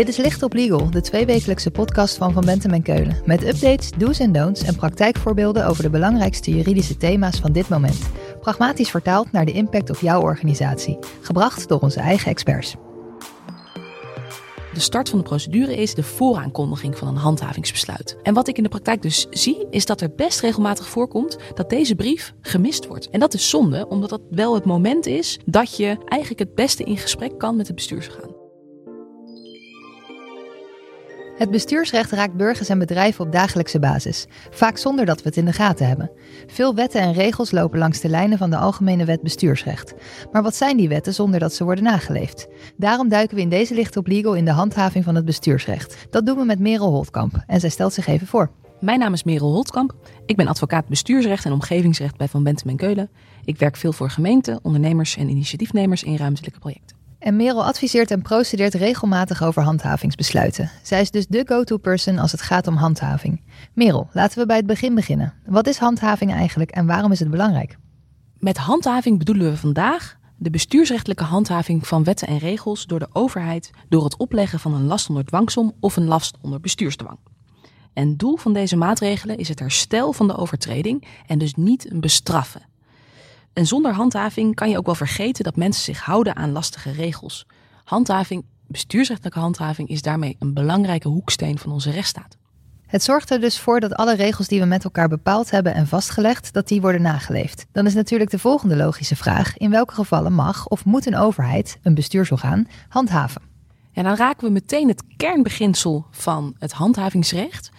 Dit is Licht op Legal, de tweewekelijkse podcast van Van Bentem en Keulen. Met updates, do's en don'ts en praktijkvoorbeelden over de belangrijkste juridische thema's van dit moment. Pragmatisch vertaald naar de impact op jouw organisatie. Gebracht door onze eigen experts. De start van de procedure is de vooraankondiging van een handhavingsbesluit. En wat ik in de praktijk dus zie, is dat er best regelmatig voorkomt dat deze brief gemist wordt. En dat is zonde, omdat dat wel het moment is dat je eigenlijk het beste in gesprek kan met het bestuursorgaan. Het bestuursrecht raakt burgers en bedrijven op dagelijkse basis, vaak zonder dat we het in de gaten hebben. Veel wetten en regels lopen langs de lijnen van de Algemene Wet Bestuursrecht. Maar wat zijn die wetten zonder dat ze worden nageleefd? Daarom duiken we in deze licht op legal in de handhaving van het bestuursrecht. Dat doen we met Merel Holtkamp en zij stelt zich even voor. Mijn naam is Merel Holtkamp. Ik ben advocaat bestuursrecht en omgevingsrecht bij Van Bentem en Keulen. Ik werk veel voor gemeenten, ondernemers en initiatiefnemers in ruimtelijke projecten. En Merel adviseert en procedeert regelmatig over handhavingsbesluiten. Zij is dus de go-to-person als het gaat om handhaving. Merel, laten we bij het begin beginnen. Wat is handhaving eigenlijk en waarom is het belangrijk? Met handhaving bedoelen we vandaag de bestuursrechtelijke handhaving van wetten en regels door de overheid door het opleggen van een last onder dwangsom of een last onder bestuursdwang. En doel van deze maatregelen is het herstel van de overtreding en dus niet een bestraffen. En zonder handhaving kan je ook wel vergeten dat mensen zich houden aan lastige regels. Handhaving, bestuursrechtelijke handhaving, is daarmee een belangrijke hoeksteen van onze rechtsstaat. Het zorgt er dus voor dat alle regels die we met elkaar bepaald hebben en vastgelegd, dat die worden nageleefd. Dan is natuurlijk de volgende logische vraag: in welke gevallen mag of moet een overheid, een bestuursorgaan, handhaven? En dan raken we meteen het kernbeginsel van het handhavingsrecht.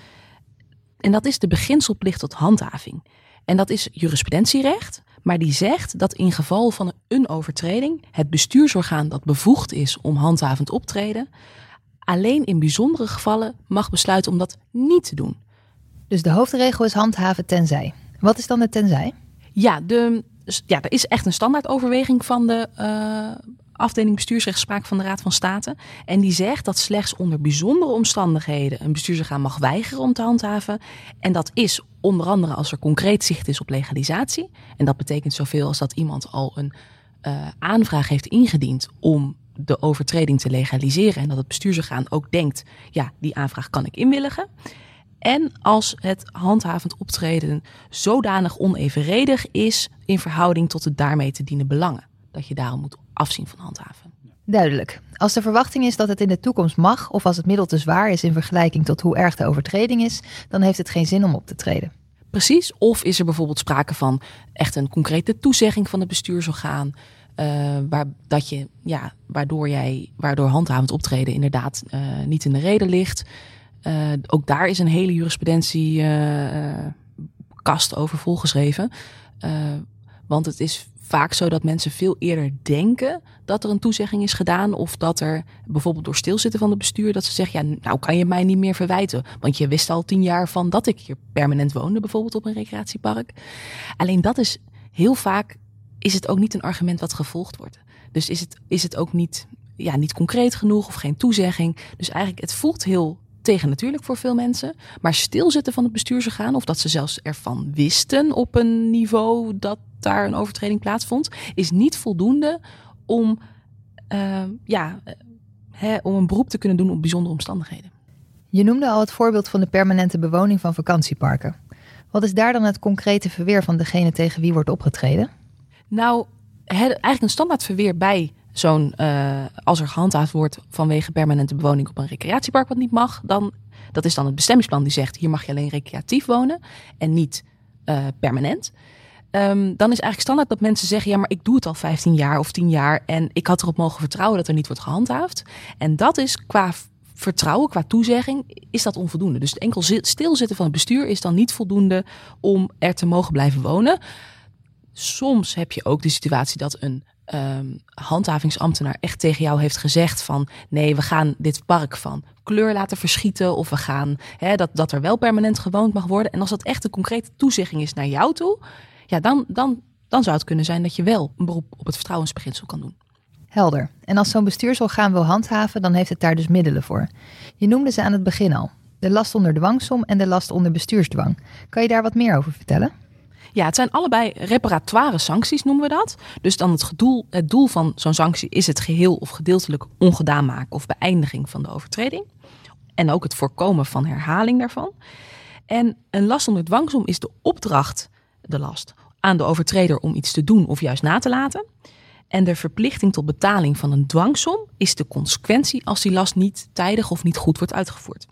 En dat is de beginselplicht tot handhaving. En dat is jurisprudentierecht, maar die zegt dat in geval van een overtreding het bestuursorgaan dat bevoegd is om handhavend optreden, alleen in bijzondere gevallen mag besluiten om dat niet te doen. Dus de hoofdregel is handhaven tenzij. Wat is dan de tenzij? Ja, de, ja er is echt een standaardoverweging van de uh, afdeling bestuursrechtspraak van de Raad van State. En die zegt dat slechts onder bijzondere omstandigheden een bestuursorgaan mag weigeren om te handhaven. En dat is onder andere als er concreet zicht is op legalisatie. En dat betekent zoveel als dat iemand al een uh, aanvraag heeft ingediend om de overtreding te legaliseren. En dat het bestuursorgaan ook denkt, ja, die aanvraag kan ik inwilligen. En als het handhavend optreden zodanig onevenredig is in verhouding tot het daarmee te dienen belangen. Dat je daarom moet afzien van handhaven. Duidelijk. Als de verwachting is dat het in de toekomst mag, of als het middel te zwaar is in vergelijking tot hoe erg de overtreding is, dan heeft het geen zin om op te treden. Precies. Of is er bijvoorbeeld sprake van echt een concrete toezegging van het bestuursorgaan. Uh, waar, dat je, ja, waardoor, jij, waardoor handhavend optreden inderdaad uh, niet in de reden ligt. Uh, ook daar is een hele jurisprudentiekast over volgeschreven. want het is vaak zo dat mensen veel eerder denken dat er een toezegging is gedaan. Of dat er bijvoorbeeld door stilzitten van het bestuur dat ze zeggen, ja, nou kan je mij niet meer verwijten. Want je wist al tien jaar van dat ik hier permanent woonde, bijvoorbeeld op een recreatiepark. Alleen dat is heel vaak, is het ook niet een argument wat gevolgd wordt. Dus is het, is het ook niet, ja, niet concreet genoeg of geen toezegging. Dus eigenlijk, het voelt heel tegen natuurlijk voor veel mensen. Maar stilzitten van het bestuursorgaan, of dat ze zelfs ervan wisten op een niveau dat daar een overtreding plaatsvond, is niet voldoende om, uh, ja, hè, om een beroep te kunnen doen op bijzondere omstandigheden. Je noemde al het voorbeeld van de permanente bewoning van vakantieparken. Wat is daar dan het concrete verweer van degene tegen wie wordt opgetreden? Nou, eigenlijk een standaard verweer bij zo'n, uh, als er gehandhaafd wordt vanwege permanente bewoning op een recreatiepark wat niet mag, dan, dat is dan het bestemmingsplan die zegt, hier mag je alleen recreatief wonen en niet uh, permanent. Um, dan is eigenlijk standaard dat mensen zeggen: ja, maar ik doe het al 15 jaar of 10 jaar en ik had erop mogen vertrouwen dat er niet wordt gehandhaafd. En dat is qua vertrouwen, qua toezegging, is dat onvoldoende. Dus het enkel stilzitten van het bestuur is dan niet voldoende om er te mogen blijven wonen. Soms heb je ook de situatie dat een um, handhavingsambtenaar echt tegen jou heeft gezegd van nee, we gaan dit park van kleur laten verschieten of we gaan hè, dat, dat er wel permanent gewoond mag worden. En als dat echt een concrete toezegging is naar jou toe, ja, dan, dan, dan zou het kunnen zijn dat je wel een beroep op het vertrouwensbeginsel kan doen. Helder. En als zo'n bestuursorgaan wil handhaven, dan heeft het daar dus middelen voor. Je noemde ze aan het begin al. De last onder dwangsom en de last onder bestuursdwang. Kan je daar wat meer over vertellen? Ja, het zijn allebei reparatoire sancties, noemen we dat. Dus dan het, doel, het doel van zo'n sanctie is het geheel of gedeeltelijk ongedaan maken of beëindiging van de overtreding. En ook het voorkomen van herhaling daarvan. En een last onder dwangsom is de opdracht, de last, aan de overtreder om iets te doen of juist na te laten. En de verplichting tot betaling van een dwangsom is de consequentie als die last niet tijdig of niet goed wordt uitgevoerd.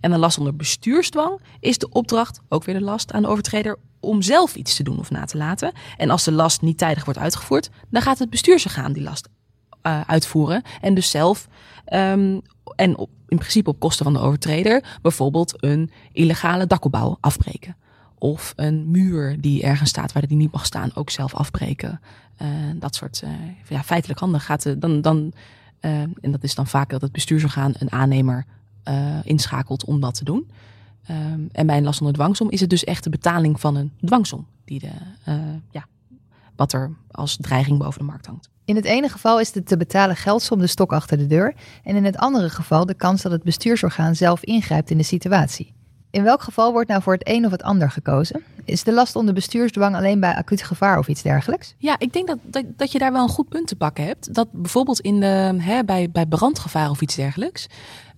En een last onder bestuursdwang is de opdracht, ook weer de last aan de overtreder, om zelf iets te doen of na te laten. En als de last niet tijdig wordt uitgevoerd, dan gaat het bestuursorgaan die last uh, uitvoeren. En dus zelf, um, en in principe op kosten van de overtreder, bijvoorbeeld een illegale dakopbouw afbreken. Of een muur die ergens staat waar die niet mag staan, ook zelf afbreken. Uh, dat soort uh, ja, feitelijk handen gaat dan, dan uh, en dat is dan vaak dat het bestuursorgaan een aannemer inschakelt om dat te doen. Um, en bij een last onder dwangsom is het dus echt de betaling van een dwangsom die de, ja, wat er als dreiging boven de markt hangt. In het ene geval is de te betalen geldsom de stok achter de deur en in het andere geval de kans dat het bestuursorgaan zelf ingrijpt in de situatie. In welk geval wordt nou voor het een of het ander gekozen? Is de last onder bestuursdwang alleen bij acuut gevaar of iets dergelijks? Ja, ik denk dat, dat, dat je daar wel een goed punt te pakken hebt. Dat bijvoorbeeld in de, hè, bij, bij brandgevaar of iets dergelijks.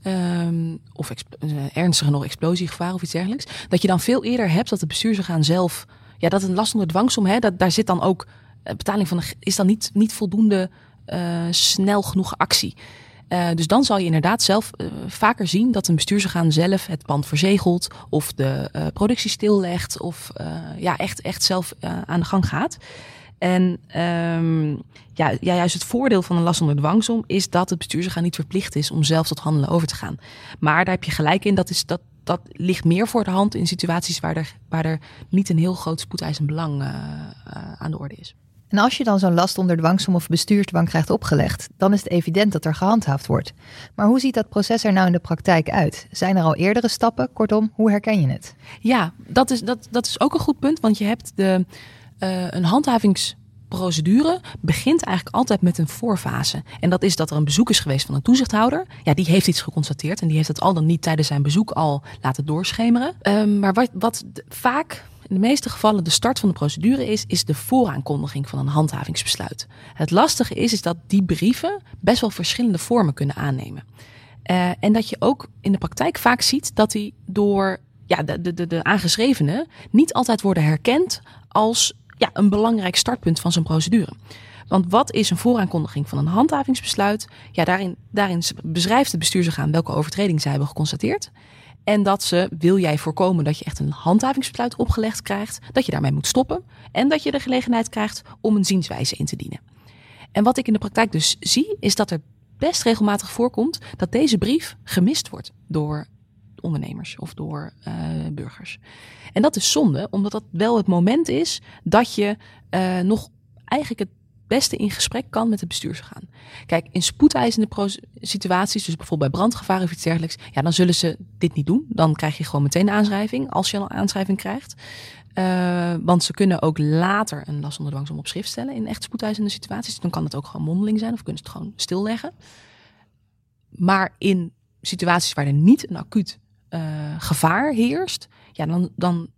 Um, of uh, ernstige nog explosiegevaar of iets dergelijks. Dat je dan veel eerder hebt dat het bestuursorgaan zelf. Ja, dat een last onder dwangsom, hè, dat, daar zit dan ook. Uh, betaling van de, is dan niet, niet voldoende uh, snel genoeg actie. Uh, dus dan zal je inderdaad zelf uh, vaker zien dat een bestuursorgaan zelf het pand verzegelt of de uh, productie stillegt of ja, echt, echt zelf aan de gang gaat. En um, ja, ja, juist het voordeel van een last onder dwangsom is dat het bestuursorgaan niet verplicht is om zelf tot handelen over te gaan. Maar daar heb je gelijk in, dat, is, dat, dat ligt meer voor de hand in situaties waar er, waar er niet een heel groot spoedeisend belang aan de orde is. En als je dan zo'n last onder dwangsom of bestuursdwang krijgt opgelegd, dan is het evident dat er gehandhaafd wordt. Maar hoe ziet dat proces er nou in de praktijk uit? Zijn er al eerdere stappen? Kortom, hoe herken je het? Ja, dat is, dat, dat is ook een goed punt, want je hebt de, uh, een handhavingsprocedure begint eigenlijk altijd met een voorfase. En dat is dat er een bezoek is geweest van een toezichthouder. Ja, die heeft iets geconstateerd en die heeft het al dan niet tijdens zijn bezoek al laten doorschemeren. Um, maar wat, wat vaak in de meeste gevallen de start van de procedure is, is de vooraankondiging van een handhavingsbesluit. Het lastige is, is dat die brieven best wel verschillende vormen kunnen aannemen. Uh, en dat je ook in de praktijk vaak ziet dat die door ja, de, de, de aangeschrevenen niet altijd worden herkend als ja, een belangrijk startpunt van zo'n procedure. Want wat is een vooraankondiging van een handhavingsbesluit? Ja, daarin, daarin beschrijft het bestuursorgaan welke overtreding zij hebben geconstateerd. En dat ze, wil jij voorkomen dat je echt een handhavingsbesluit opgelegd krijgt, dat je daarmee moet stoppen. En dat je de gelegenheid krijgt om een zienswijze in te dienen. En wat ik in de praktijk dus zie, is dat er best regelmatig voorkomt dat deze brief gemist wordt door ondernemers of door uh, burgers. En dat is zonde, omdat dat wel het moment is dat je uh, nog eigenlijk het beste in gesprek kan met het bestuursorgaan. Kijk, in spoedeisende situaties, dus bijvoorbeeld bij brandgevaar of iets dergelijks, ja, dan zullen ze dit niet doen. Dan krijg je gewoon meteen een aanschrijving, als je al een aanschrijving krijgt. Uh, want ze kunnen ook later een last onder dwangsom op schrift stellen in echt spoedeisende situaties. Dan kan het ook gewoon mondeling zijn of kunnen ze het gewoon stilleggen. Maar in situaties waar er niet een acuut uh, gevaar heerst, ja, dan, dan,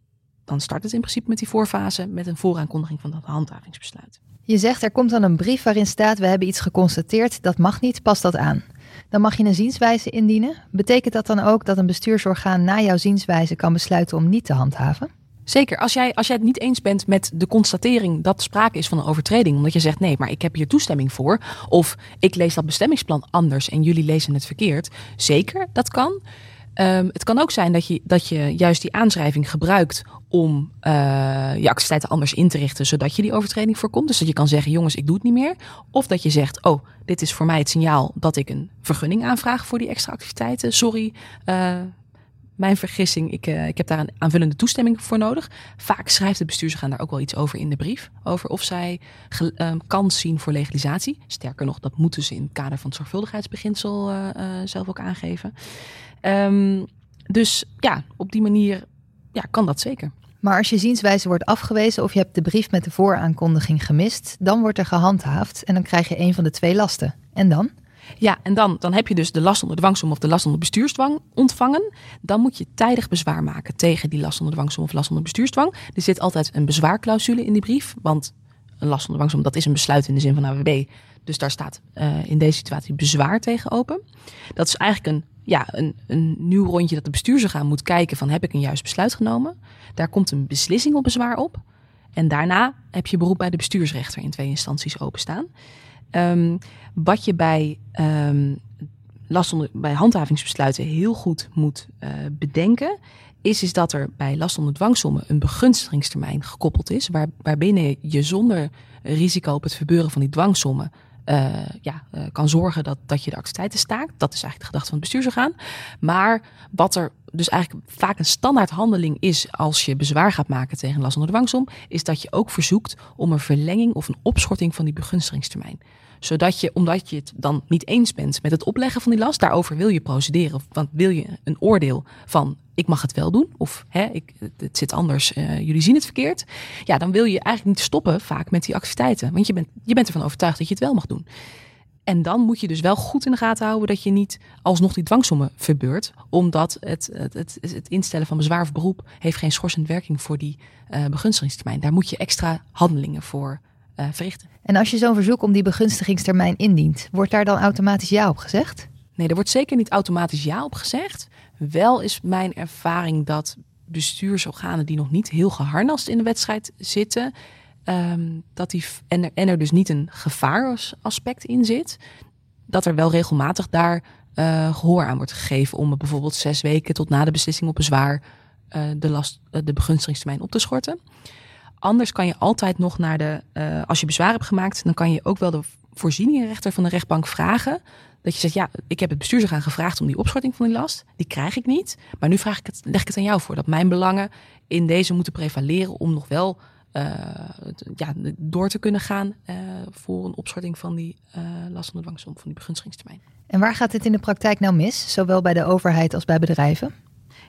dan start het in principe met die voorfase met een vooraankondiging van dat handhavingsbesluit. Je zegt er komt dan een brief waarin staat: We hebben iets geconstateerd, dat mag niet, pas dat aan. Dan mag je een zienswijze indienen. Betekent dat dan ook dat een bestuursorgaan na jouw zienswijze kan besluiten om niet te handhaven? Zeker, als jij, als jij het niet eens bent met de constatering dat sprake is van een overtreding, omdat je zegt nee, maar ik heb hier toestemming voor, of ik lees dat bestemmingsplan anders en jullie lezen het verkeerd. Zeker, dat kan. Um, het kan ook zijn dat je, dat je juist die aanschrijving gebruikt om uh, je activiteiten anders in te richten, zodat je die overtreding voorkomt. Dus dat je kan zeggen, jongens, ik doe het niet meer. Of dat je zegt, oh, dit is voor mij het signaal dat ik een vergunning aanvraag voor die extra activiteiten. Sorry, uh, mijn vergissing, ik, uh, ik heb daar een aanvullende toestemming voor nodig. Vaak schrijft het bestuursorgaan daar ook wel iets over in de brief. Over of zij uh, kans zien voor legalisatie. Sterker nog, dat moeten ze in het kader van het zorgvuldigheidsbeginsel uh, zelf ook aangeven. Um, dus ja, op die manier ja, kan dat zeker. Maar als je zienswijze wordt afgewezen of je hebt de brief met de vooraankondiging gemist, dan wordt er gehandhaafd en dan krijg je een van de twee lasten. En dan? Ja, en dan, dan heb je dus de last onder dwangsom of de last onder bestuursdwang ontvangen. Dan moet je tijdig bezwaar maken tegen die last onder dwangsom of last onder bestuursdwang. Er zit altijd een bezwaarclausule in die brief, want een last onder dwangsom, dat is een besluit in de zin van AWB. Dus daar staat uh, in deze situatie bezwaar tegen open. Dat is eigenlijk een, ja, een, een nieuw rondje dat de bestuursorgaan moet kijken van heb ik een juist besluit genomen. Daar komt een beslissing op bezwaar op. En daarna heb je beroep bij de bestuursrechter in twee instanties openstaan. Um, wat je bij, um, last onder, bij handhavingsbesluiten heel goed moet uh, bedenken, is, is dat er bij last onder dwangsommen een begunstigingstermijn gekoppeld is, waar, waarbinnen je zonder risico op het verbeuren van die dwangsommen uh, ja, uh, kan zorgen dat, dat je de activiteiten staakt. Dat is eigenlijk de gedachte van het bestuursorgaan. Maar wat er dus eigenlijk vaak een standaard handeling is als je bezwaar gaat maken tegen last onder dwangsom, is dat je ook verzoekt om een verlenging of een opschorting van die begunstigingstermijn zodat je, omdat je het dan niet eens bent met het opleggen van die last, daarover wil je procederen. Want wil je een oordeel van ik mag het wel doen, of hè, ik, het zit anders, uh, jullie zien het verkeerd. Ja, dan wil je eigenlijk niet stoppen vaak met die activiteiten. Want je bent, je bent ervan overtuigd dat je het wel mag doen. En dan moet je dus wel goed in de gaten houden dat je niet alsnog die dwangsommen verbeurt. Omdat het, het, het, het instellen van bezwaar of beroep heeft geen schorsend werking voor die uh, begunstigingstermijn. Daar moet je extra handelingen voor uh, verrichten. En als je zo'n verzoek om die begunstigingstermijn indient, wordt daar dan automatisch ja op gezegd? Nee, er wordt zeker niet automatisch ja op gezegd. Wel is mijn ervaring dat bestuursorganen die nog niet heel geharnast in de wedstrijd zitten, um, dat die, en, er, dus niet een gevaarsaspect in zit, dat er wel regelmatig daar uh, gehoor aan wordt gegeven om bijvoorbeeld zes weken tot na de beslissing op bezwaar uh, de, last, uh, de begunstigingstermijn op te schorten. Anders kan je altijd nog naar de, als je bezwaar hebt gemaakt, dan kan je ook wel de voorzieningenrechter van de rechtbank vragen. Dat je zegt, ja, ik heb het bestuursorgaan gevraagd om die opschorting van die last. Die krijg ik niet. Maar nu vraag ik het, leg ik het aan jou voor. Dat mijn belangen in deze moeten prevaleren om nog wel ja, door te kunnen gaan uh, voor een opschorting van die uh, last van de dwangsom, van die begunstigingstermijn. En waar gaat dit in de praktijk nou mis, zowel bij de overheid als bij bedrijven?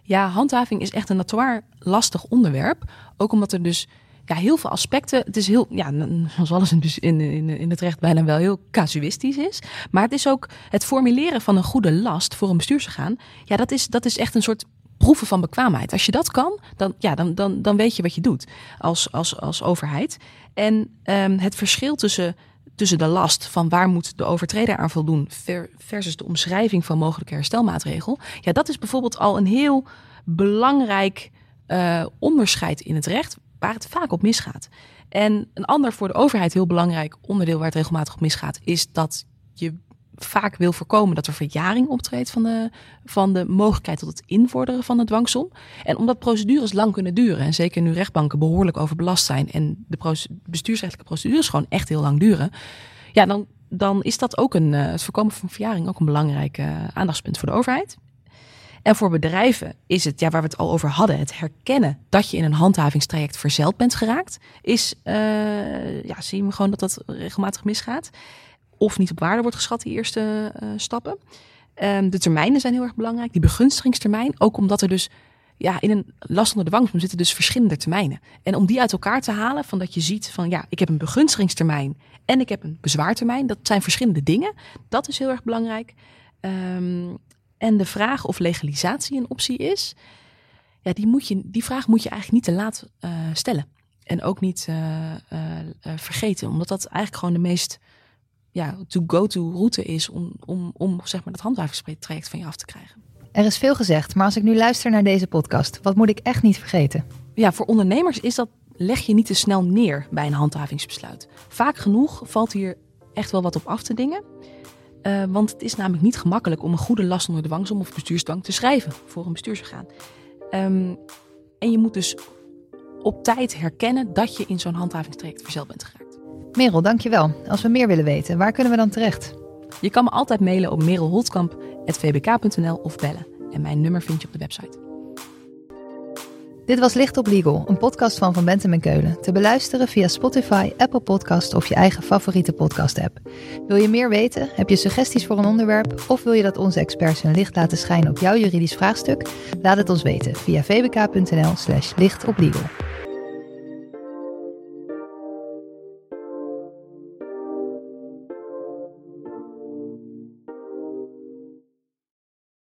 Ja, handhaving is echt een notoire lastig onderwerp. Ook omdat er dus ja, heel veel aspecten. Het is heel, ja, zoals alles in, in, in het recht bijna wel heel casuïstisch is. Maar het is ook het formuleren van een goede last voor een bestuursorgaan. Ja, dat is, dat is echt een soort proeven van bekwaamheid. Als je dat kan, dan, ja, dan, dan, dan weet je wat je doet als, als, als overheid. En um, het verschil tussen, tussen de last van waar moet de overtreder aan voldoen versus de omschrijving van mogelijke herstelmaatregel. Ja, dat is bijvoorbeeld al een heel belangrijk uh, onderscheid in het recht waar het vaak op misgaat. En een ander voor de overheid heel belangrijk onderdeel waar het regelmatig op misgaat, is dat je vaak wil voorkomen dat er verjaring optreedt van de, van de mogelijkheid tot het invorderen van de dwangsom. En omdat procedures lang kunnen duren, en zeker nu rechtbanken behoorlijk overbelast zijn en de bestuursrechtelijke procedures gewoon echt heel lang duren, ja, dan, dan is dat ook een, uh, het voorkomen van verjaring ook een belangrijk uh, aandachtspunt voor de overheid. En voor bedrijven is het, ja, waar we het al over hadden, het herkennen dat je in een handhavingstraject verzeld bent geraakt, is, uh, ja, zien we gewoon dat dat regelmatig misgaat. Of niet op waarde wordt geschat, die eerste uh, stappen. Um, de termijnen zijn heel erg belangrijk. Die begunstigingstermijn, ook omdat er dus ja, in een last onder de dwangsom zitten dus verschillende termijnen. En om die uit elkaar te halen, van dat je ziet van ja, ik heb een begunstigingstermijn en ik heb een bezwaartermijn. Dat zijn verschillende dingen. Dat is heel erg belangrijk. Um, en de vraag of legalisatie een optie is, ja, die, moet je, die vraag moet je eigenlijk niet te laat uh, stellen. En ook niet uh, vergeten, omdat dat eigenlijk gewoon de meest ja, to-go-to route is om, om, om zeg maar, dat handhavingstraject van je af te krijgen. Er is veel gezegd, maar als ik nu luister naar deze podcast, wat moet ik echt niet vergeten? Ja, voor ondernemers is dat leg je niet te snel neer bij een handhavingsbesluit. Vaak genoeg valt hier echt wel wat op af te dingen. Uh, want het is namelijk niet gemakkelijk om een goede last onder dwangsom of bestuursdwang te schrijven voor een bestuursorgaan. Um, en je moet dus op tijd herkennen dat je in zo'n handhavingstraject verzeld bent geraakt. Merel, dankjewel. Als we meer willen weten, waar kunnen we dan terecht? Je kan me altijd mailen op merelholtkamp.vbk.nl of bellen. En mijn nummer vind je op de website. Dit was Licht op Legal, een podcast van Van Bentem en Keulen. Te beluisteren via Spotify, Apple Podcast of je eigen favoriete podcast-app. Wil je meer weten? Heb je suggesties voor een onderwerp? Of wil je dat onze experts hun licht laten schijnen op jouw juridisch vraagstuk? Laat het ons weten via vbk.nl slash lichtoplegal.